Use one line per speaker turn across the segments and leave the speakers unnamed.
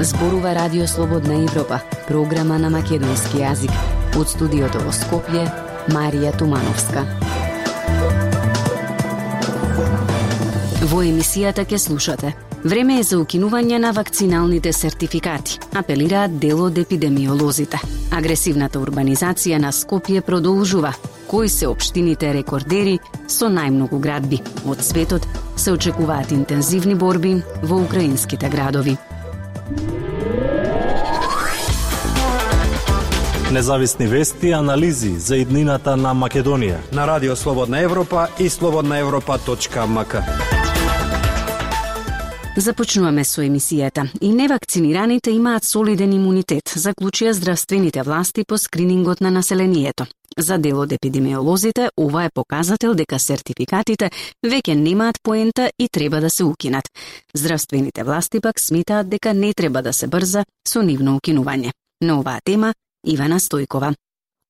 Зборува Радио Слободна Европа, програма на македонски јазик. Од студиото во Скопје, Марија Тумановска. Во емисијата ке слушате Време е за укинување на вакциналните сертификати, апелираат дел од епидемиолозите. Агресивната урбанизација на Скопје продолжува. Кои се општините рекордери со најмногу градби? Од светот се очекуваат интензивни борби во украинските градови.
Независни вести и анализи за иднината на Македонија
на Радио Слободна Европа и слободнаевропа.мк.
Започнуваме со емисијата. И невакцинираните имаат солиден имунитет, заклучија здравствените власти по скринингот на населението. За дел од епидемиолозите, ова е показател дека сертификатите веќе немаат поента и треба да се укинат. Здравствените власти пак сметаат дека не треба да се брза со нивно укинување. На оваа тема Ивана Стојкова.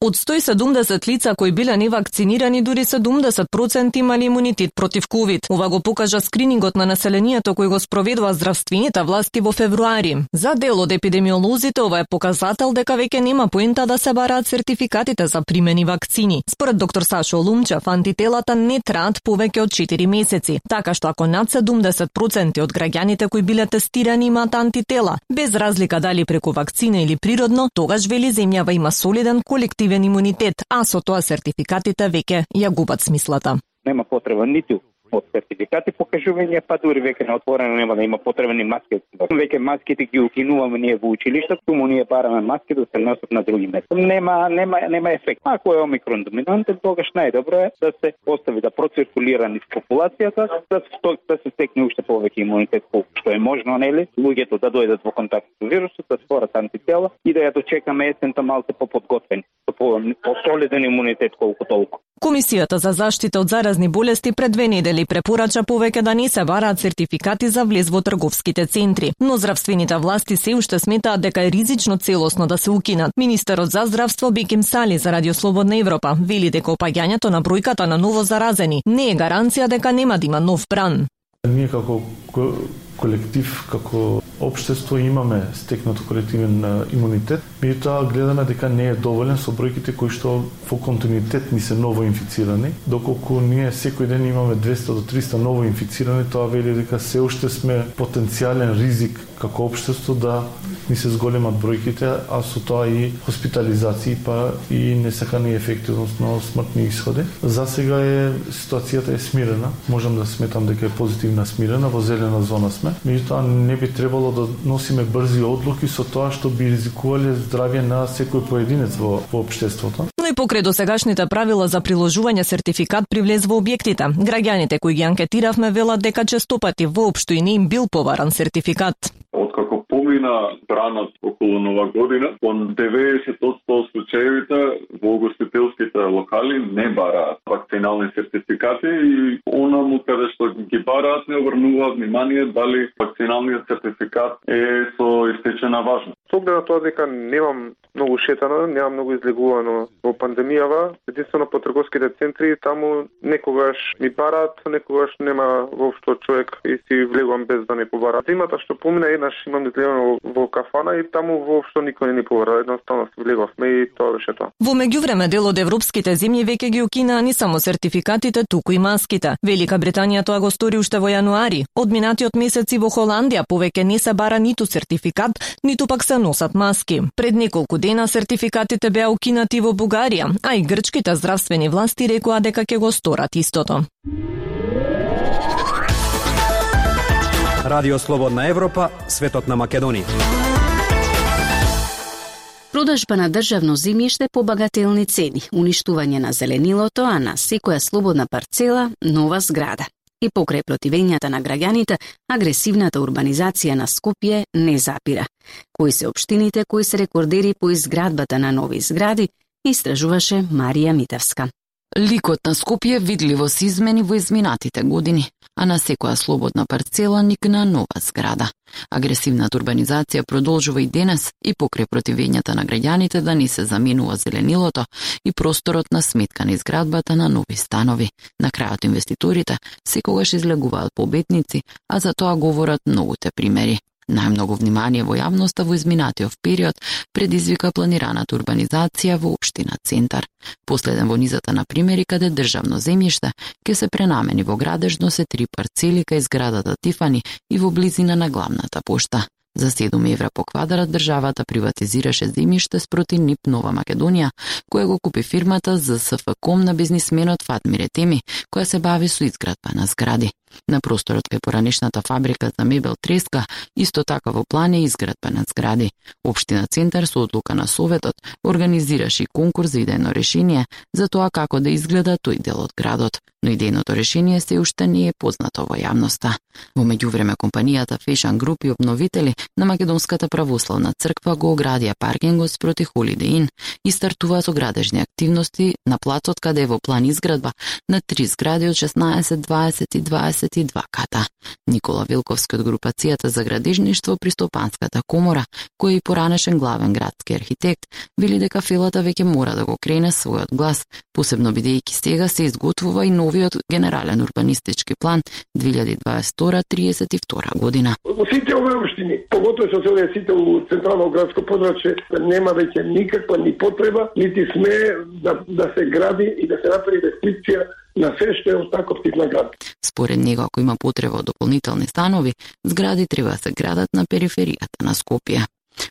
Од 170 лица кои биле невакцинирани, дури 70% имали имунитет против COVID. Ова го покажа скринингот на населението кој го спроведува здравствените власти во февруари. За дел од епидемиолозите ова е показател дека веќе нема поента да се бараат сертификатите за примени вакцини. Според доктор Сашо Лумчев, антителата не траат повеќе од 4 месеци, така што ако над 70% од граѓаните кои биле тестирани имаат антитела, без разлика дали преку вакцина или природно, тогаш вели земјава има солиден колектив колективен имунитет, а со тоа сертификатите веќе ја губат смислата.
Нема потреба ниту од сертификати покажување, па дури веќе на отворено нема да има потребни маски. Веќе маските ги укинуваме ние во училиште, тумо ние бараме маски да се носат на други места. Нема нема нема ефект. Ако е омикрон доминантен, тогаш најдобро е да се остави да проциркулира низ популацијата, да се да се стекне уште повеќе имунитет колку што е можно, нели? Луѓето да дојдат во контакт со вирусот, да створат антитела и да ја дочекаме есента малку поподготвени, со по-солиден имунитет колку толку.
Комисијата за заштита од заразни болести пред две недели препорача повеќе да не се бараат сертификати за влез во трговските центри, но здравствените власти се уште сметаат дека е ризично целосно да се укинат. Министерот за здравство Беким Сали за Радио Слободна Европа вели дека опаѓањето на бројката на ново заразени не е гаранција дека нема да има нов бран.
Ние како колектив, како општество имаме стекнато колективен имунитет, меѓутоа гледаме дека не е доволен со бројките кои што во континуитет ни се ново инфицирани, доколку ние секој ден имаме 200 до 300 ново инфицирани, тоа вели дека се уште сме потенцијален ризик како општество да ни се зголемат бројките, а со тоа и хоспитализации, па и несакани ефекти, односно смртни исходи. За сега е ситуацијата е смирена. Можам да сметам дека е позитивна смирена, во зелена зона сме. Меѓутоа не би требало да носиме брзи одлуки со тоа што би ризикувале здравје на секој поединец во, во општеството.
Но и покрај досегашните правила за приложување сертификат при влез во објектите, граѓаните кои ги анкетиравме велат дека честопати воопшто и не им бил поваран сертификат
На бранот околу нова година, кон 90% од случаевите во гостителските локали не бараат вакцинални сертификати и онаму каде што ги бараат не обрнуваат внимание дали вакциналниот сертификат е со истечена важност
оглед на тоа дека немам многу шетано, немам многу излегувано во пандемијава, единствено по трговските центри, таму некогаш ми парат, некогаш нема воопшто човек и си влегувам без да не побара. Зимата што помина еднаш имам излегувано во, кафана и таму воопшто никој не ни побара, едноставно си влегувавме и тоа беше тоа.
Во меѓувреме дел од европските земји веќе ги укинаа не само сертификатите, туку и маските. Велика Британија тоа го стори уште во јануари. Од минатиот месец и во Холандија повеќе не се бара ниту сертификат, ниту пак се носат маски. Пред неколку дена сертификатите беа укинати во Бугарија, а и грчките здравствени власти рекоа дека ќе го сторат истото.
Радио Слободна Европа, светот на Македонија.
Продажба на државно земјиште по багателни цени, уништување на зеленилото, а на секоја слободна парцела нова зграда. И покрај противењата на граѓаните, агресивната урбанизација на Скопје не запира. Кои се општините кои се рекордери по изградбата на нови згради, истражуваше Марија Митевска.
Ликот на Скопје видливо се измени во изминатите години, а на секоја слободна парцела никна нова зграда. Агресивната урбанизација продолжува и денес и покрај противењата на граѓаните да не се заминува зеленилото и просторот на сметка на изградбата на нови станови. На крајот инвеститорите секогаш излегуваат победници, а за тоа говорат многуте примери. Најмногу внимание во јавноста во изминатиот период предизвика планираната урбанизација во општина Центар. Последен во низата на примери каде државно земјиште ќе се пренамени во градежно се три парцели кај зградата Тифани и во близина на главната пошта. За 7 евра по квадрат државата приватизираше земјиште спроти НИП Нова Македонија, која го купи фирмата за СФКОМ на бизнисменот Фатмир Етеми, која се бави со изградба на згради. На просторот кај поранешната фабрика за мебел Треска, исто така во план е изградба на згради. Општина Центар со одлука на Советот организираше и конкурс за идејно решение за тоа како да изгледа тој дел од градот, но идејното решение се уште не е познато во јавноста. Во меѓувреме компанијата Fashion Group и обновители на Македонската православна црква го оградија паркингот спроти Holiday Inn и стартуваат оградежни градежни активности на плацот каде е во план изградба на три згради од 16, 20 и 22 ката. Никола Вилковски од групацијата за градежништво при Стопанската комора, кој е и поранешен главен градски архитект, вели дека филата веќе мора да го крене својот глас, посебно бидејќи сега се изготвува и нови новиот генерален урбанистички план 2022-32 година.
Во сите овие општини, поготово со овие сите у централно градско подрачје, нема веќе никаква ни потреба, нити сме да, да се гради и да се направи инвестиција на се што е од таков тип на град.
Според него, ако има потреба од дополнителни станови, згради треба да се градат на периферијата на Скопје.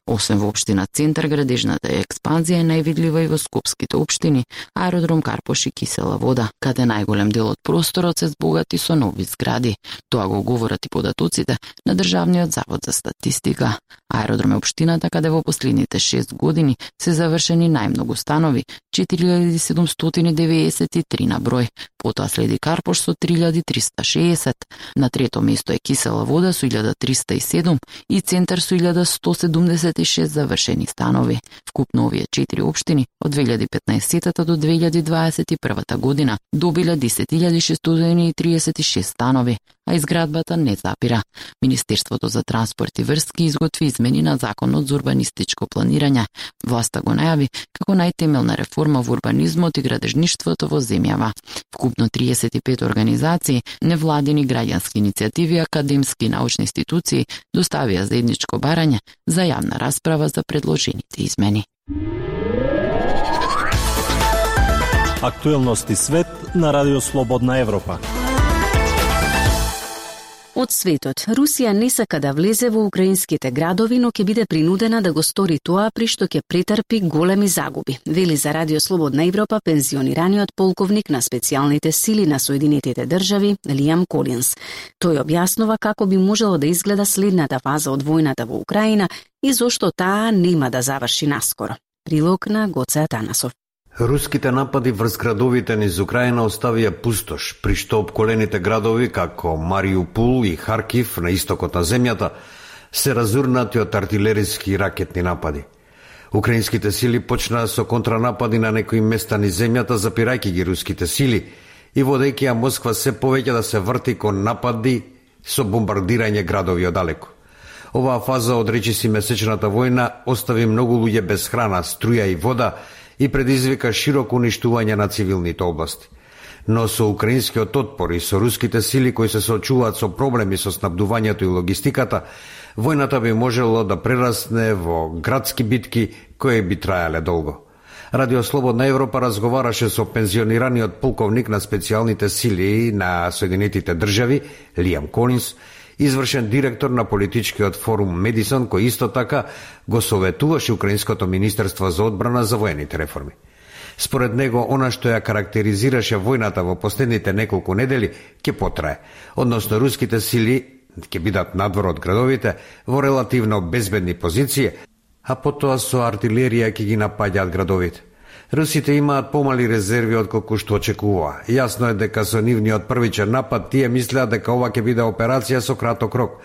Освен во општина Центар, градежната експанзија е највидлива и во скопските општини, аеродром Карпош и Кисела вода, каде најголем дел од просторот се збогати со нови згради. Тоа го говорат и податоците на Државниот завод за статистика. Аеродром е општината каде во последните 6 години се завршени најмногу станови, 4793 на број. Потоа следи Карпош со 3360. На трето место е Кисела вода со 1307 и Центар со 1170 36 завршени станови. Вкупно овие 4 општини од 2015 до 2021 година добиле 10.636 станови, а изградбата не запира. Министерството за транспорт и врски изготви измени на Законот за урбанистичко планирање. Власта го најави како најтемелна реформа во урбанизмот и градежништвото во земјава. Вкупно 35 организации, невладини граѓански иницијативи, академски и научни институции доставија заедничко барање за јавна расправа за предложените измени.
Актуелности свет на Радио Слободна Европа.
Од светот, Русија не сака да влезе во украинските градови, но ќе биде принудена да го стори тоа при што ќе претрпи големи загуби, вели за Радио Слободна Европа пензионираниот полковник на специјалните сили на Соединетите држави Лиам Колинс. Тој објаснува како би можело да изгледа следната фаза од војната во Украина и зошто таа нема да заврши наскоро. Прилог на Гоце Атанасов.
Руските напади врз градовите низ Украина оставија пустош, при што обколените градови како Мариупул и Харкив на истокот на земјата се разурнати од артилериски и ракетни напади. Украинските сили почнаа со контранапади на некои места низ земјата, запирајќи ги руските сили и водејќи ја Москва се повеќе да се врти кон напади со бомбардирање градови одалеку. Оваа фаза од речиси месечната војна остави многу луѓе без храна, струја и вода, и предизвика широко уништување на цивилните области. Но со украинскиот отпор и со руските сили кои се соочуваат со проблеми со снабдувањето и логистиката, војната би можело да прерасне во градски битки кои би трајале долго. Радио Слободна Европа разговараше со пензионираниот полковник на специјалните сили на Соединетите држави, Лиам Колинс, извршен директор на политичкиот форум Медисон, кој исто така го советуваше Украинското Министерство за одбрана за воените реформи. Според него, она што ја карактеризираше војната во последните неколку недели ќе потрае, односно руските сили ќе бидат надвор од градовите во релативно безбедни позиции, а потоа со артилерија ќе ги напаѓаат градовите. Русите имаат помали резерви од колку што очекува. Јасно е дека со нивниот првичен напад тие мислеа дека ова ќе биде операција со краток рок.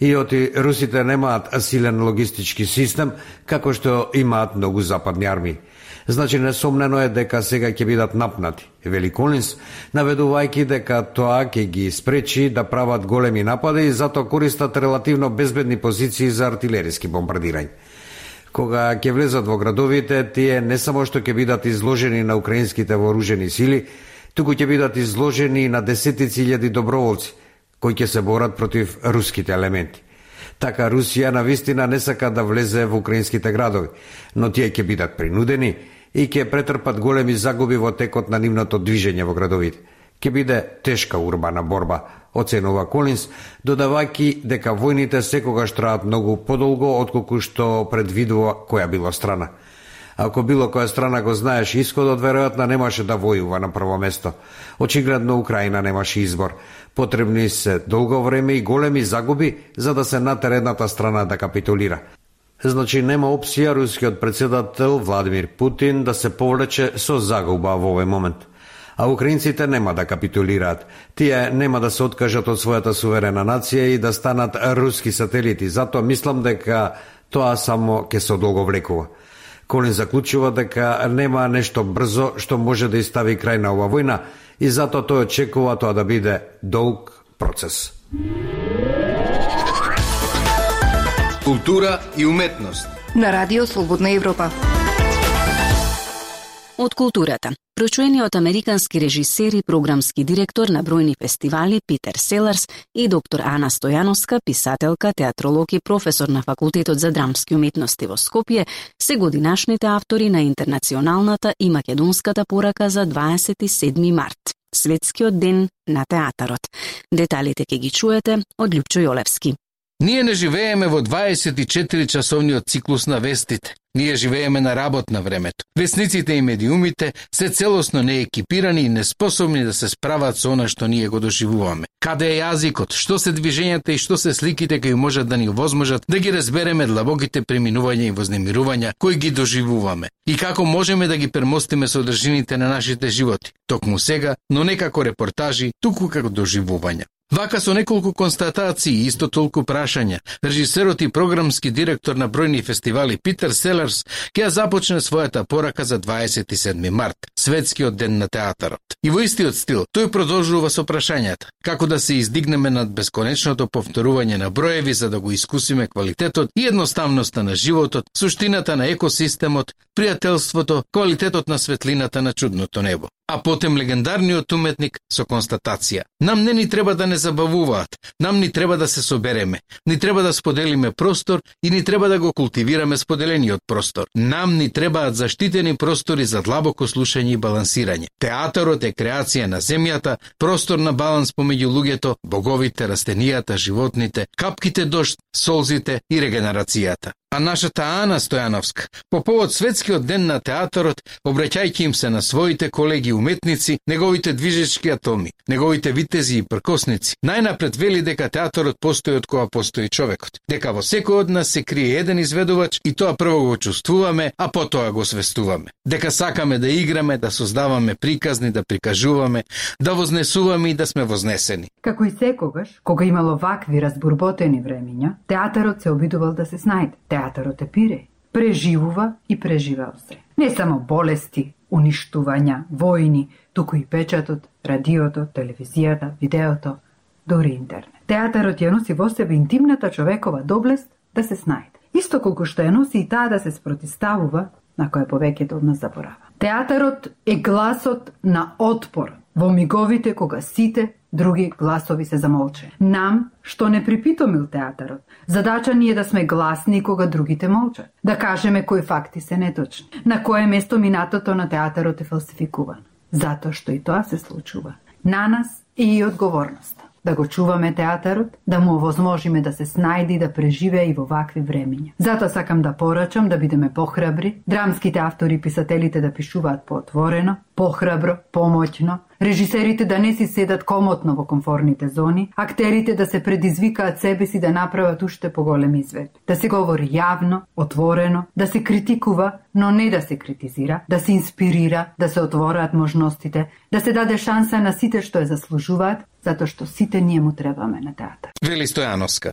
И оти русите немаат силен логистички систем, како што имаат многу западни армии. Значи несомнено е дека сега ќе бидат напнати, вели Колинс, наведувајќи дека тоа ќе ги спречи да прават големи напади и затоа користат релативно безбедни позиции за артилериски бомбардирање. Кога ќе влезат во градовите, тие не само што ќе бидат изложени на украинските вооружени сили, туку ќе бидат изложени на десетици илјади доброволци, кои ќе се борат против руските елементи. Така Русија на вистина не сака да влезе во украинските градови, но тие ќе бидат принудени и ќе претрпат големи загуби во текот на нивното движење во градовите. Ке биде тешка урбана борба, оценува Колинс, додавајќи дека војните секогаш траат многу подолго отколку што предвидува која било страна. Ако било која страна го знаеш исходот, веројатно немаше да војува на прво место. Очигледно Украина немаше избор. Потребни се долго време и големи загуби за да се натера едната страна да капитулира. Значи нема опција рускиот председател Владимир Путин да се повлече со загуба во овој момент. А украинците нема да капитулираат. Тие нема да се откажат од својата суверена нација и да станат руски сателити. Затоа мислам дека тоа само ќе се одолговлекува. Колин заклучува дека нема нешто брзо што може да истави крај на ова војна и затоа тој очекува тоа да биде долг процес.
Култура и уметност
на Радио Слободна Европа.
Од културата. Прочуениот американски режисер и програмски директор на бројни фестивали Питер Селарс и доктор Ана Стојановска, писателка, театролог и професор на Факултетот за драмски уметности во Скопје, се годинашните автори на интернационалната и македонската порака за 27 март, светскиот ден на театарот. Деталите ќе ги чуете од Лјупчо Јолевски.
Ние не живееме во 24 часовниот циклус на вестите. Ние живееме на работна времето. Весниците и медиумите се целосно неекипирани и неспособни да се справат со она што ние го доживуваме. Каде е јазикот, што се движењата и што се сликите кои можат да ни возможат да ги разбереме длабоките преминувања и вознемирувања кои ги доживуваме и како можеме да ги премостиме содржините на нашите животи, токму сега, но не како репортажи, туку како доживувања. Вака со неколку констатации и исто толку прашања, режисерот и програмски директор на бројни фестивали Питер Селерс ќе ја започне својата порака за 27 март, светскиот ден на театарот. И во истиот стил, тој продолжува со прашањата, како да се издигнеме над бесконечното повторување на броеви за да го искусиме квалитетот и едноставноста на животот, суштината на екосистемот, пријателството, квалитетот на светлината на чудното небо а потем легендарниот уметник со констатација. Нам не ни треба да не забавуваат, нам ни треба да се собереме, ни треба да споделиме простор и ни треба да го култивираме споделениот простор. Нам ни требаат заштитени простори за длабоко слушање и балансирање. Театарот е креација на земјата, простор на баланс помеѓу луѓето, боговите, растенијата, животните, капките дошт, солзите и регенерацијата. А нашата Ана Стојановска, по повод светскиот ден на театарот, обраќајќи им се на своите колеги уметници, неговите движечки атоми, неговите витези и пркосници, најнапред вели дека театарот постои од која постои човекот, дека во секој од нас се крие еден изведувач и тоа прво го чувствуваме, а потоа го свестуваме. Дека сакаме да играме, да создаваме приказни, да прикажуваме, да вознесуваме и да сме вознесени.
Како и секогаш, кога имало вакви разбурботени времиња, театарот се обидувал да се снајде. Театарот е пире, преживува и преживел се. Не само болести, уништувања, војни, туку и печатот, радиото, телевизијата, видеото, дори интернет. Театарот ја носи во себе интимната човекова доблест да се снајде. Исто колку што ја носи и таа да се спротиставува, на која повеќето од нас заборава. Театарот е гласот на отпор во миговите кога сите други гласови се замолче. Нам, што не припитомил театарот, задача ни е да сме гласни кога другите молчат. Да кажеме кои факти се неточни. На кое место минатото на театарот е фалсификувано. Затоа што и тоа се случува. На нас е и одговорноста да го чуваме театарот, да му овозможиме да се снајде и да преживее и во вакви времења. Затоа сакам да порачам да бидеме похрабри, драмските автори и писателите да пишуваат поотворено, похрабро, помоќно, режисерите да не си седат комотно во комфорните зони, актерите да се предизвикаат себе си да направат уште поголем извед. Да се говори јавно, отворено, да се критикува, но не да се критизира, да се инспирира, да се отвораат можностите, да се даде шанса на сите што ја заслужуваат, затоа што сите ние му требаме на театар.
Вели Стојановска.